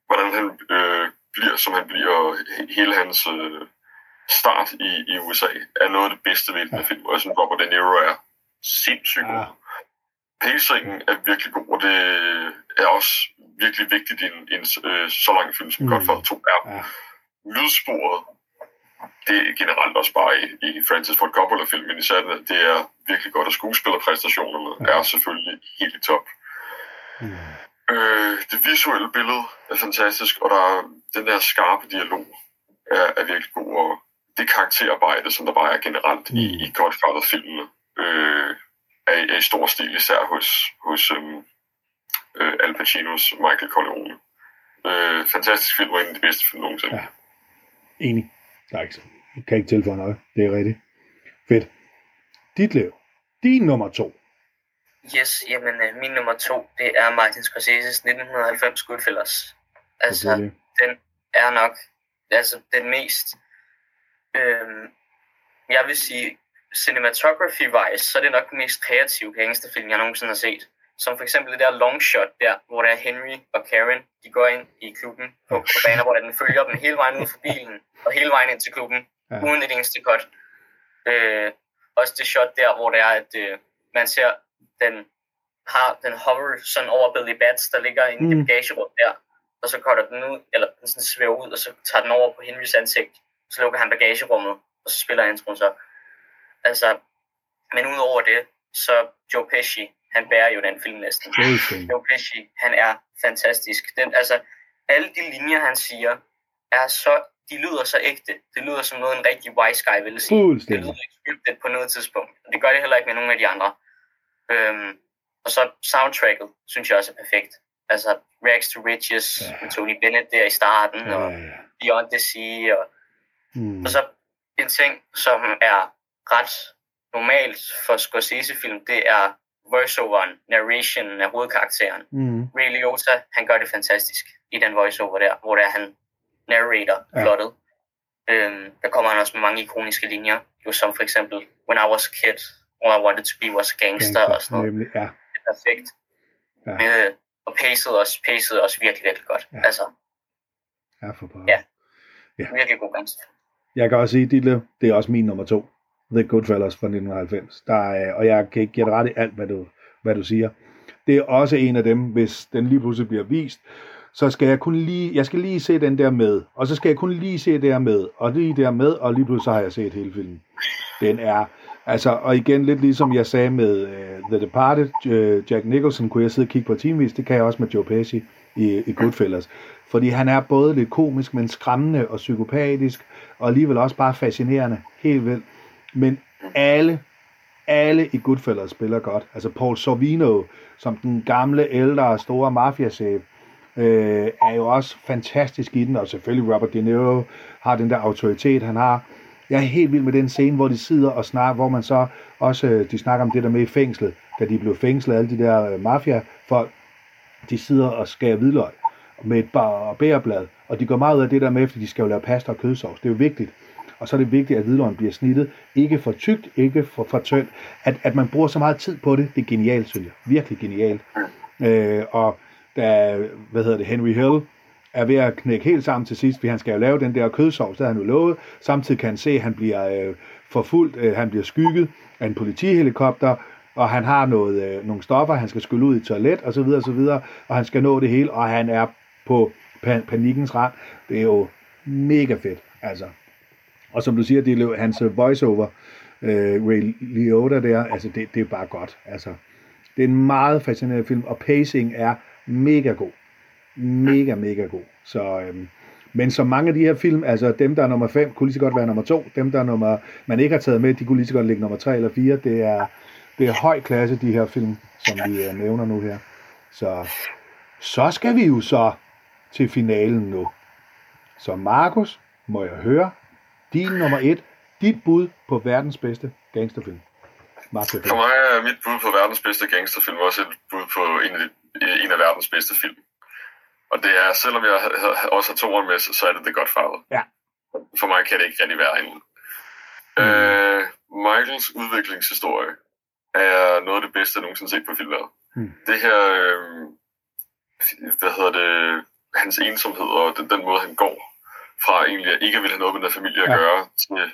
hvordan han øh, bliver, som han bliver, og hele hans øh, start i, i USA, er noget af det bedste ved den ja. film. Og jeg synes, Robert De Niro er sindssygt god. Ja. Pacingen er virkelig god, og det er også virkelig vigtigt i en, en øh, så lang film, som mm. Godfather 2 er. Ja. Lydsporet det er generelt også bare i, i Francis Ford Coppola-filmen især, det er virkelig godt, og skuespillerpræstationerne ja. er selvfølgelig helt i top. Mm. Øh, det visuelle billede er fantastisk, og der er den der skarpe dialog er, er virkelig god, og det karakterarbejde, som der bare er generelt mm. i, i Godfather-filmene, øh, er, er i stor stil, især hos, hos øhm, øh, Al Pacinos Michael Corleone. Øh, fantastisk film, og en af de bedste film nogensinde. Ja. Enig. Der er ikke, jeg kan ikke tilføje noget. Det er rigtigt. Fedt. Dit liv. Din nummer to. Yes, jamen øh, min nummer to, det er Martin Scorsese's 1990 Goodfellas. Altså, okay. den er nok altså, den mest, øhm, jeg vil sige, cinematography-wise, så er det nok den mest kreative gangsterfilm, jeg nogensinde har set. Som for eksempel det der long shot der, hvor der er Henry og Karen, de går ind i klubben på, på baner, hvor den følger dem hele vejen ud fra bilen, og hele vejen ind til klubben, ja. uden et eneste cut. Øh, også det shot der, hvor det er, at øh, man ser, den har den hover sådan over Billy Bats, der ligger inde mm. i bagagerummet der, og så cutter den ud, eller den sådan svæver ud, og så tager den over på Henrys ansigt, så lukker han bagagerummet, og så spiller introen så. Altså, men udover det, så Joe Pesci, han bærer jo den film næsten. Joe Pesci, han er fantastisk. Den, altså, alle de linjer, han siger, er så, de lyder så ægte. Det lyder som noget, en rigtig wise guy ville sige. Det lyder ikke scriptet på noget tidspunkt. Og det gør det heller ikke med nogen af de andre. Øhm, og så soundtracket, synes jeg også er perfekt. Altså, Rags to Riches, ja. med Tony Bennett der i starten, ja. og Beyond the Sea, og, mm. og så en ting, som er ret normalt for Scorsese-film, det er voiceoveren, narrationen af hovedkarakteren. Mm. Ray Liotta, han gør det fantastisk i den voiceover der, hvor der han narrator ja. plottet. Øhm, der kommer han også med mange ikoniske linjer, jo som for eksempel When I was a kid, all I wanted to be was a gangster, gangster og sådan noget. Nemlig, ja. Det er perfekt. Ja. Øh, og pacet også, pacet også virkelig, virkelig godt. Ja. Altså, ja, for bare. Ja. ja. Virkelig god gangster. Jeg kan også sige, Ditte, det er også min nummer to. The Goodfellas fra 1990. Der er, og jeg kan ikke give ret i alt, hvad du, hvad du siger. Det er også en af dem, hvis den lige pludselig bliver vist, så skal jeg kun lige, jeg skal lige se den der med, og så skal jeg kun lige se det der med, og lige der med, og lige pludselig så har jeg set hele filmen. Den er, altså, og igen lidt ligesom jeg sagde med uh, The Departed, uh, Jack Nicholson kunne jeg sidde og kigge på timevis, det kan jeg også med Joe Pesci i, i Goodfellas. Fordi han er både lidt komisk, men skræmmende og psykopatisk, og alligevel også bare fascinerende, helt vildt. Men alle, alle i Goodfellas spiller godt. Altså Paul Sorvino, som den gamle, ældre, store mafiachef, øh, er jo også fantastisk i den, og selvfølgelig Robert De Niro har den der autoritet, han har. Jeg er helt vild med den scene, hvor de sidder og snakker, hvor man så også, øh, de snakker om det der med i fængslet, da de blev fængslet, alle de der øh, mafiafolk, de sidder og skærer hvidløg med et bærblad, og de går meget ud af det der med, fordi de skal jo lave pasta og kødsovs. Det er jo vigtigt. Og så er det vigtigt, at hvidløgn bliver snittet. Ikke for tykt, ikke for, for tyndt. At, at man bruger så meget tid på det, det er genialt, synes jeg. Virkelig genialt. Øh, og da, hvad hedder det, Henry Hill er ved at knække helt sammen til sidst, fordi han skal jo lave den der kødsovs, der han jo lovet. Samtidig kan han se, at han bliver øh, forfulgt, øh, han bliver skygget af en politihelikopter, og han har noget, øh, nogle stoffer, han skal skylle ud i toilet, og så videre, og så videre, og han skal nå det hele, og han er på pan- panikkens rand. Det er jo mega fedt, altså. Og som du siger, det er hans øh, voiceover, øh, Ray Liotta der, altså det, det er bare godt, altså. Det er en meget fascinerende film, og pacing er mega god. Mega, mega god. Så, øhm, men som mange af de her film, altså dem, der er nummer 5, kunne lige så godt være nummer 2. Dem, der er nummer, man ikke har taget med, de kunne lige så godt ligge nummer 3 eller 4. Det er, det er høj klasse, de her film, som vi øh, nævner nu her. Så, så skal vi jo så til finalen nu. Så Markus, må jeg høre, din nummer 1, dit bud på verdens bedste gangsterfilm. For mig er mit bud på verdens bedste gangsterfilm også et bud på en af de en af verdens bedste film. Og det er, selvom jeg også har toeren med, så er det The Godfather. Ja. For mig kan det ikke rigtig være en. Mm. Øh, Michaels udviklingshistorie er noget af det bedste, jeg nogensinde set på filmen. Mm. Det her, øh, hvad hedder det, hans ensomhed og den, den måde, han går fra egentlig at ikke vil have noget med den familie at ja. gøre, til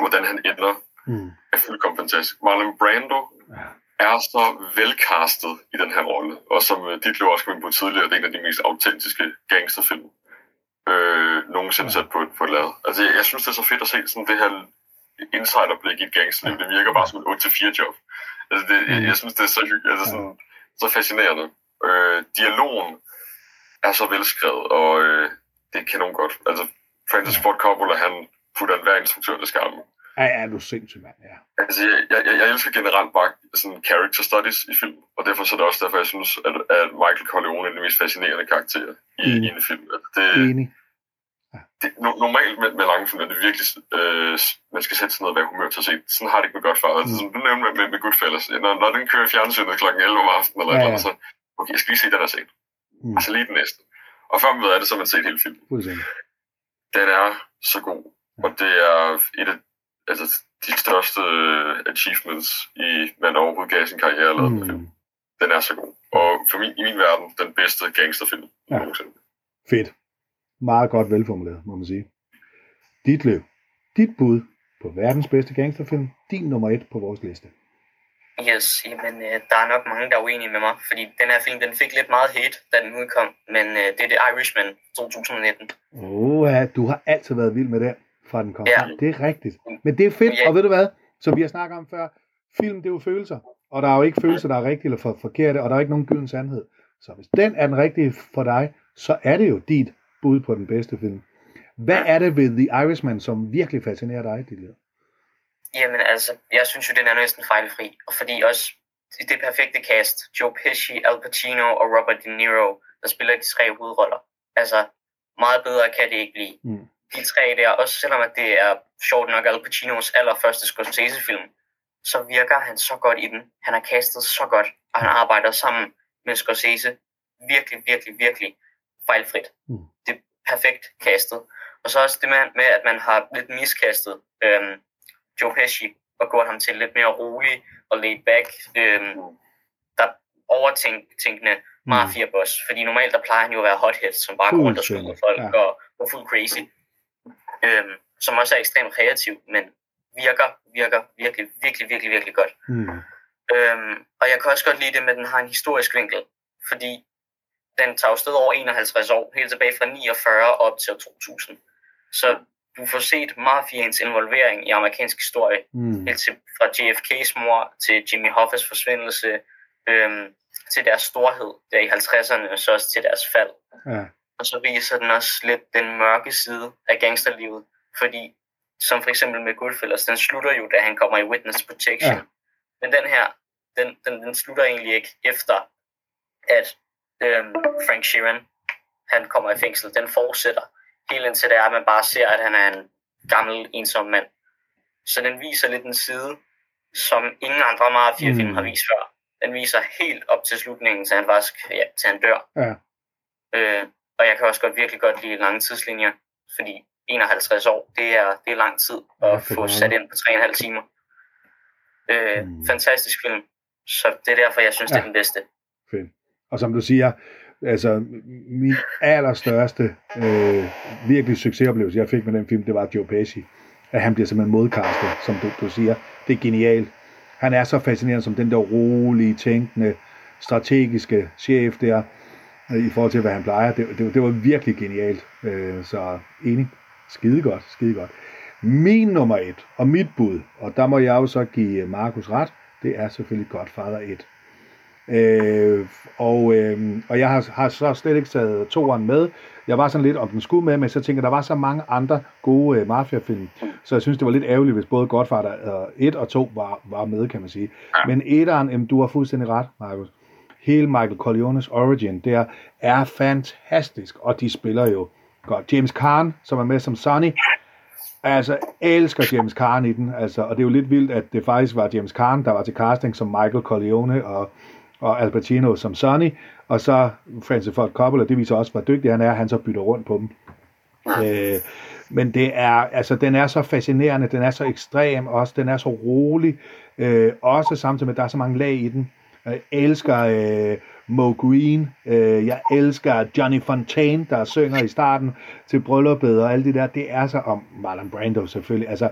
hvordan han ender, mm. er fuldkommen fantastisk. Marlon Brando ja er så velcastet i den her rolle, og som øh, dit jo også kom på tidligere, det er en af de mest autentiske gangsterfilm øh, nogensinde sat på, på et lad. Altså, jeg, jeg synes, det er så fedt at se sådan det her insiderblik i et gangsterliv. Det virker bare som et 8-4 job. Altså, det, jeg, jeg synes, det er så, altså, sådan, så fascinerende. Øh, dialogen er så velskrevet, og øh, det kan nogen godt. Altså, Francis Ford Coppola, han putter en hver instruktør til skammen. Ja, ja, du er sindssygt, mand, ja. Altså, jeg, jeg, jeg elsker generelt bare sådan character studies i film, og derfor så er det også derfor, jeg synes, at, at Michael Corleone er den mest fascinerende karakter i, i en film. Altså, det, Enig. Ja. Det, no, normalt med, med lange film er det virkelig, øh, man skal sætte sådan noget, hvad humør til at se. Sådan har det ikke med. Altså, mm. Altså, du nævnte med, med, med Goodfellas. Når, når den kører i fjernsynet kl. 11 om aftenen, eller, ja, ja. eller så, okay, jeg skal lige se den der scene. Mm. Altså lige den næste. Og før man ved af det, så har man set hele filmen. Den er så god, og det er et af altså, de største øh, achievements, i, man overhovedet gav sin karriere lavet mm. film. Den er så god. Og for min, i min verden, den bedste gangsterfilm ja. nogensinde. Fedt. Meget godt velformuleret, må man sige. Dit løb. Dit bud på verdens bedste gangsterfilm. Din nummer et på vores liste. Yes, men øh, der er nok mange, der er uenige med mig, fordi den her film, den fik lidt meget hate, da den udkom, men øh, det er The Irishman 2019. Åh, oh, du har altid været vild med den, fra den kom. Ja. Det er rigtigt. Men det er fedt, ja. og ved du hvad, som vi har snakket om før, film, det er jo følelser, og der er jo ikke følelser, der er rigtige eller for, forkerte, og der er ikke nogen gylden sandhed. Så hvis den er den rigtige for dig, så er det jo dit bud på den bedste film. Hvad er det ved The Irishman, som virkelig fascinerer dig, Dillian? Jamen altså, jeg synes jo, den er næsten fejlfri. Og fordi også det perfekte cast, Joe Pesci, Al Pacino og Robert De Niro, der spiller de tre hovedroller. Altså, meget bedre kan det ikke blive. Mm. De tre der, også selvom at det er sjovt nok Al Pacinos allerførste Scorsese-film, så virker han så godt i den. Han har castet så godt, og han arbejder sammen med Scorsese. Virkelig, virkelig, virkelig fejlfrit. Mm. Det er perfekt castet. Og så også det med, med at man har lidt miskastet øhm, Joe Pesci og gjort ham til lidt mere rolig og laid back, øhm, der overtænkende mm. mafia-boss. Fordi normalt der plejer han jo at være hothead, som bare går rundt og skyder folk ja. og går fuld crazy. Øhm, som også er ekstremt kreativ, men virker, virker virkelig, virkelig, virkelig, virkelig godt. Mm. Øhm, og jeg kan også godt lide det med, at den har en historisk vinkel, fordi den tager sted over 51 år, helt tilbage fra 49 op til 2000. Så du får set mafiaens involvering i amerikansk historie, mm. helt til, fra JFK's mor til Jimmy Hoffes forsvindelse, øhm, til deres storhed der i 50'erne, og så også til deres fald. Ja. Og så viser den også lidt den mørke side af gangsterlivet, fordi som for eksempel med Goodfellas, den slutter jo, da han kommer i witness protection. Ja. Men den her, den, den, den slutter egentlig ikke efter, at øhm, Frank Sheeran, han kommer i fængsel. Den fortsætter helt indtil det er, at man bare ser, at han er en gammel, ensom mand. Så den viser lidt en side, som ingen andre mafia-film mm. har vist før. Den viser helt op til slutningen, til han faktisk ja, til han dør. Ja. Øh, og jeg kan også godt virkelig godt lide lange tidslinjer, fordi 51 år, det er, det er lang tid at få sat ind på 3,5 timer. Øh, mm. Fantastisk film. Så det er derfor, jeg synes, ja. det er den bedste. Fedt. Og som du siger, altså min allerstørste øh, virkelig succesoplevelse, jeg fik med den film, det var Joe Pesci. At han bliver simpelthen modkastet, som du, du siger. Det er genialt. Han er så fascinerende som den der rolige, tænkende, strategiske chef der, øh, i forhold til, hvad han plejer. Det, det, det var virkelig genialt. Øh, så enig. Skide godt, skide godt. Min nummer et, og mit bud, og der må jeg jo så give Markus ret, det er selvfølgelig Godfather 1. Øh, og, øh, og jeg har, har så slet ikke taget toeren med. Jeg var sådan lidt, om den skulle med, men så tænker der var så mange andre gode øh, mafiafilm, så jeg synes, det var lidt ærgerligt, hvis både Godfather 1 og 2 var, var med, kan man sige. Men etteren, jamen, du har fuldstændig ret, Markus. Hele Michael Corleones origin, der er fantastisk, og de spiller jo godt. James Caan, som er med som Sonny, Altså, elsker James Caan i den, altså, og det er jo lidt vildt, at det faktisk var James Caan, der var til casting som Michael Corleone, og og Al Pacino som Sonny, og så Francis Ford Coppola, det viser også, hvor dygtig han er, han så bytter rundt på dem. Øh, men det er, altså, den er så fascinerende, den er så ekstrem også, den er så rolig, øh, også samtidig med, at der er så mange lag i den. Jeg elsker øh, Mo Green, øh, jeg elsker Johnny Fontaine, der synger i starten til brylluppet og alt det der, det er så, om Marlon Brando selvfølgelig, altså,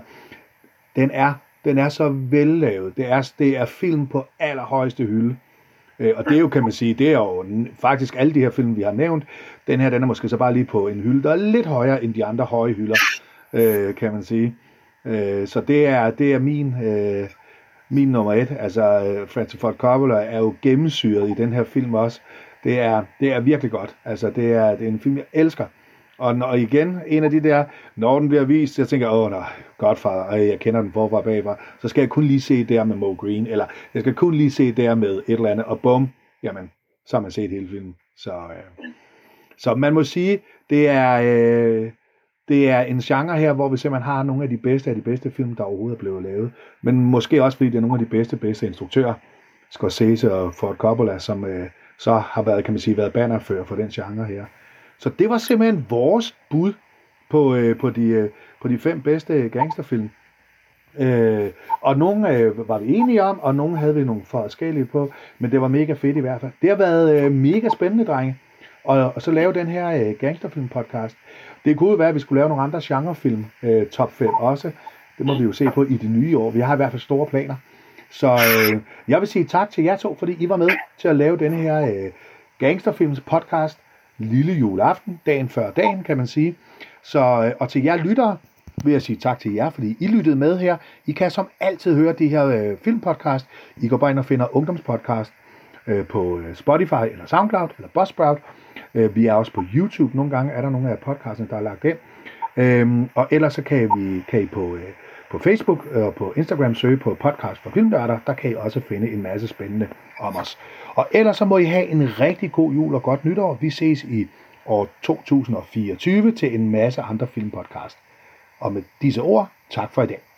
den er, den er så vellavet, det er, det er film på allerhøjeste hylde. Øh, og det er jo, kan man sige, det er jo faktisk alle de her film, vi har nævnt. Den her, den er måske så bare lige på en hylde, der er lidt højere end de andre høje hylder, øh, kan man sige. Øh, så det er, det er min, øh, min nummer et. Altså, øh, Francis Ford Coppola er jo gennemsyret i den her film også. Det er, det er virkelig godt. Altså, det er, det er en film, jeg elsker. Og, når, igen, en af de der, når den bliver vist, jeg tænker, åh nej, Godfather, jeg kender den forfra bagfra, så skal jeg kun lige se der med Mo Green, eller jeg skal kun lige se der med et eller andet, og bum, jamen, så har man set hele filmen. Så, øh, så man må sige, det er, øh, det er en genre her, hvor vi simpelthen har nogle af de bedste af de bedste film, der overhovedet er blevet lavet. Men måske også fordi det er nogle af de bedste, bedste instruktører, Scorsese og Ford Coppola, som øh, så har været, kan man sige, været bannerfører for den genre her. Så det var simpelthen vores bud på, øh, på, de, øh, på de fem bedste gangsterfilm. Øh, og nogle øh, var vi enige om, og nogle havde vi nogle forskellige på, men det var mega fedt i hvert fald. Det har været øh, mega spændende, drenge, og, og så lave den her øh, gangsterfilm podcast. Det kunne være, at vi skulle lave nogle andre genrefilm, øh, top 5 også. Det må vi jo se på i det nye år. Vi har i hvert fald store planer. Så øh, jeg vil sige tak til jer to, fordi I var med til at lave den her øh, gangsterfilms podcast lille juleaften, dagen før dagen, kan man sige. Så, øh, og til jer lyttere vil jeg sige tak til jer, fordi I lyttede med her. I kan som altid høre de her øh, filmpodcast. I går bare ind og finder ungdomspodcast øh, på øh, Spotify eller SoundCloud eller Buzzsprout. Øh, vi er også på YouTube. Nogle gange er der nogle af podcastene, der er lagt ind. Øhm, og ellers så kan, vi, kan I på, øh, på Facebook øh, og på Instagram søge på podcast for filmnørder. Der kan I også finde en masse spændende om os. Og ellers så må I have en rigtig god jul og godt nytår. Vi ses i år 2024 til en masse andre filmpodcast. Og med disse ord, tak for i dag.